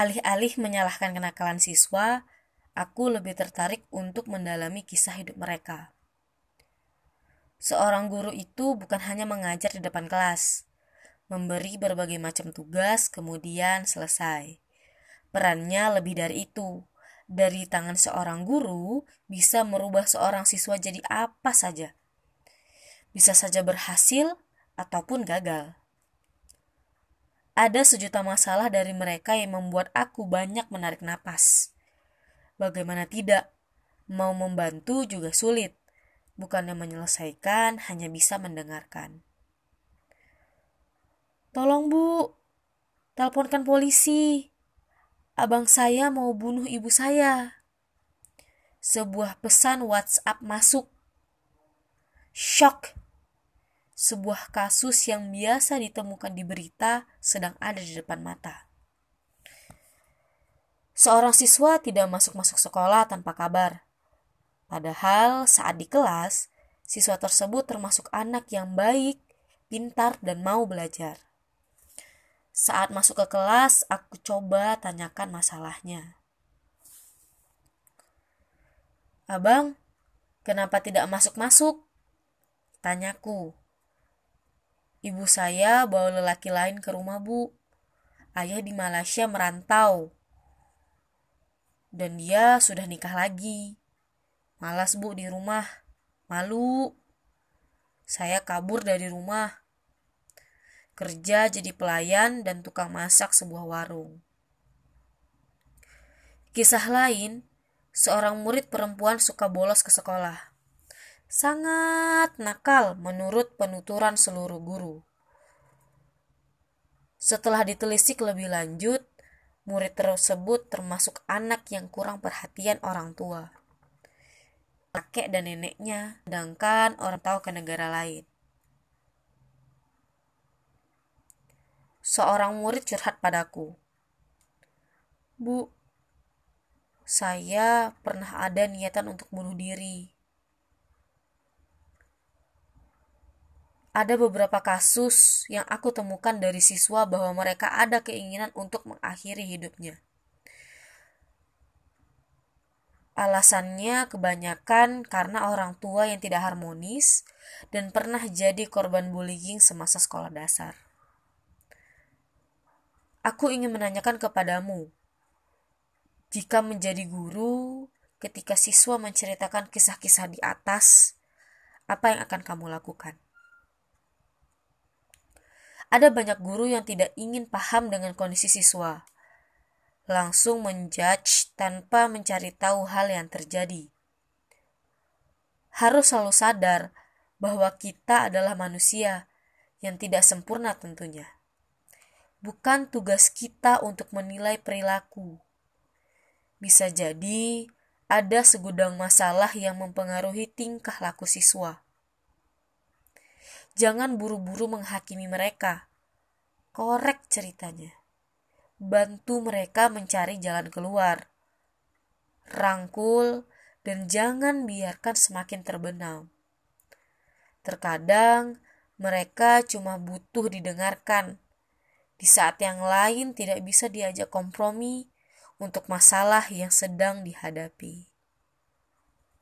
Alih-alih menyalahkan kenakalan siswa, aku lebih tertarik untuk mendalami kisah hidup mereka. Seorang guru itu bukan hanya mengajar di depan kelas, memberi berbagai macam tugas, kemudian selesai. Perannya lebih dari itu. Dari tangan seorang guru bisa merubah seorang siswa jadi apa saja. Bisa saja berhasil ataupun gagal. Ada sejuta masalah dari mereka yang membuat aku banyak menarik napas. Bagaimana tidak? Mau membantu juga sulit. Bukannya menyelesaikan, hanya bisa mendengarkan. Tolong bu, teleponkan polisi abang saya mau bunuh ibu saya. Sebuah pesan WhatsApp masuk. Shock. Sebuah kasus yang biasa ditemukan di berita sedang ada di depan mata. Seorang siswa tidak masuk-masuk sekolah tanpa kabar. Padahal saat di kelas, siswa tersebut termasuk anak yang baik, pintar, dan mau belajar. Saat masuk ke kelas, aku coba tanyakan masalahnya. Abang, kenapa tidak masuk-masuk? Tanyaku. Ibu saya bawa lelaki lain ke rumah bu. Ayah di Malaysia merantau. Dan dia sudah nikah lagi. Malas bu di rumah. Malu. Saya kabur dari rumah kerja jadi pelayan dan tukang masak sebuah warung. Kisah lain, seorang murid perempuan suka bolos ke sekolah. Sangat nakal menurut penuturan seluruh guru. Setelah ditelisik lebih lanjut, murid tersebut termasuk anak yang kurang perhatian orang tua. Kakek dan neneknya, sedangkan orang tahu ke negara lain. seorang murid curhat padaku. Bu, saya pernah ada niatan untuk bunuh diri. Ada beberapa kasus yang aku temukan dari siswa bahwa mereka ada keinginan untuk mengakhiri hidupnya. Alasannya kebanyakan karena orang tua yang tidak harmonis dan pernah jadi korban bullying semasa sekolah dasar. Aku ingin menanyakan kepadamu, jika menjadi guru, ketika siswa menceritakan kisah-kisah di atas, apa yang akan kamu lakukan? Ada banyak guru yang tidak ingin paham dengan kondisi siswa, langsung menjudge tanpa mencari tahu hal yang terjadi. Harus selalu sadar bahwa kita adalah manusia yang tidak sempurna tentunya bukan tugas kita untuk menilai perilaku. Bisa jadi ada segudang masalah yang mempengaruhi tingkah laku siswa. Jangan buru-buru menghakimi mereka. Korek ceritanya. Bantu mereka mencari jalan keluar. Rangkul dan jangan biarkan semakin terbenam. Terkadang mereka cuma butuh didengarkan di saat yang lain tidak bisa diajak kompromi untuk masalah yang sedang dihadapi.